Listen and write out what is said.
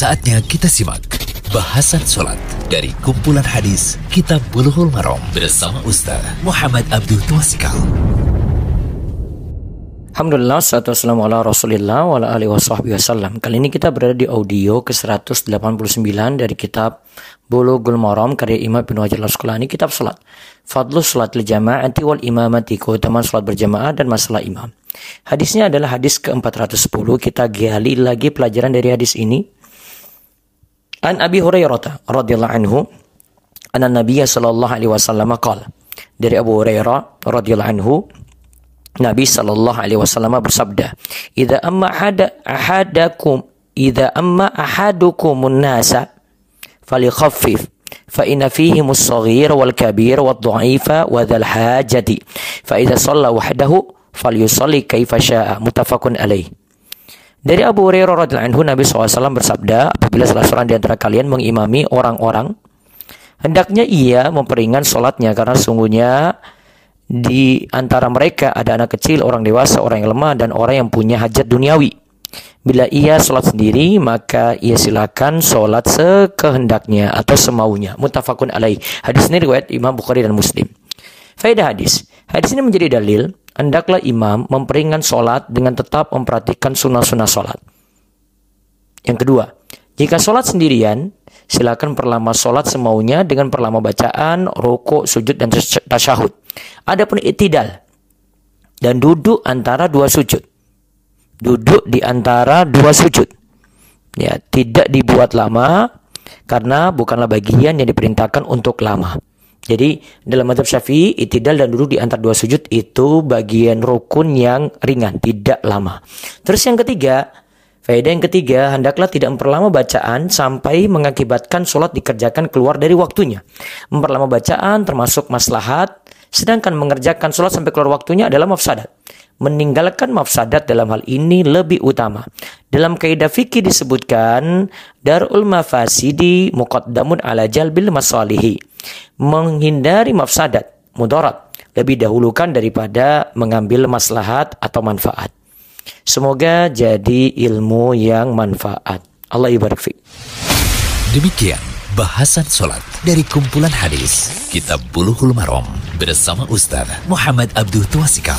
Saatnya kita simak bahasan sholat dari kumpulan hadis Kitab Bulughul Maram bersama Ustaz Muhammad Abdul Tuasikal. Alhamdulillah, salatu wassalamu ala rasulillah wa ala alihi wasallam. Kali ini kita berada di audio ke-189 dari kitab Bulughul Maram karya Imam Ibn Hajar Al-Asqalani, kitab salat. Fadlus salat li jama'ati wal imamati, keutamaan salat berjamaah dan masalah imam. Hadisnya adalah hadis ke-410. Kita gali lagi pelajaran dari hadis ini An Abi Hurairah radhiyallahu anhu anna Nabi sallallahu alaihi wasallam qala dari Abu Hurairah radhiyallahu anhu Nabi sallallahu alaihi wasallam bersabda idza amma ahada ahadakum idza amma ahadukumun nasa falikhaffif fa inna fihim as-saghir wal kabir wad dha'ifa wa dhal hajati fa idza shalla wahdahu falyusalli kaifa syaa muttafaqun alaih dari Abu Hurairah radhiyallahu anhu Nabi SAW bersabda, apabila salah seorang di antara kalian mengimami orang-orang, hendaknya ia memperingan sholatnya karena sungguhnya di antara mereka ada anak kecil, orang dewasa, orang yang lemah, dan orang yang punya hajat duniawi. Bila ia sholat sendiri, maka ia silakan sholat sekehendaknya atau semaunya. Mutafakun alaih. Hadis ini riwayat Imam Bukhari dan Muslim. Faedah hadis. Hadis ini menjadi dalil hendaklah imam memperingan sholat dengan tetap memperhatikan sunnah-sunnah sholat. Yang kedua, jika sholat sendirian, silakan perlama sholat semaunya dengan perlama bacaan, rokok, sujud, dan tasyahud. Adapun itidal dan duduk antara dua sujud. Duduk di antara dua sujud. Ya, tidak dibuat lama karena bukanlah bagian yang diperintahkan untuk lama. Jadi dalam madhab syafi'i itidal dan duduk di antara dua sujud itu bagian rukun yang ringan, tidak lama. Terus yang ketiga, faedah yang ketiga, hendaklah tidak memperlama bacaan sampai mengakibatkan sholat dikerjakan keluar dari waktunya. Memperlama bacaan termasuk maslahat, sedangkan mengerjakan sholat sampai keluar waktunya adalah mafsadat meninggalkan mafsadat dalam hal ini lebih utama. Dalam kaidah fikih disebutkan darul mafasidi muqaddamun ala jalbil masalihi. Menghindari mafsadat, mudarat lebih dahulukan daripada mengambil maslahat atau manfaat. Semoga jadi ilmu yang manfaat. Allah ibarik Demikian bahasan sholat dari kumpulan hadis Kitab Buluhul Marom bersama Ustaz Muhammad Abdul Tuasikal.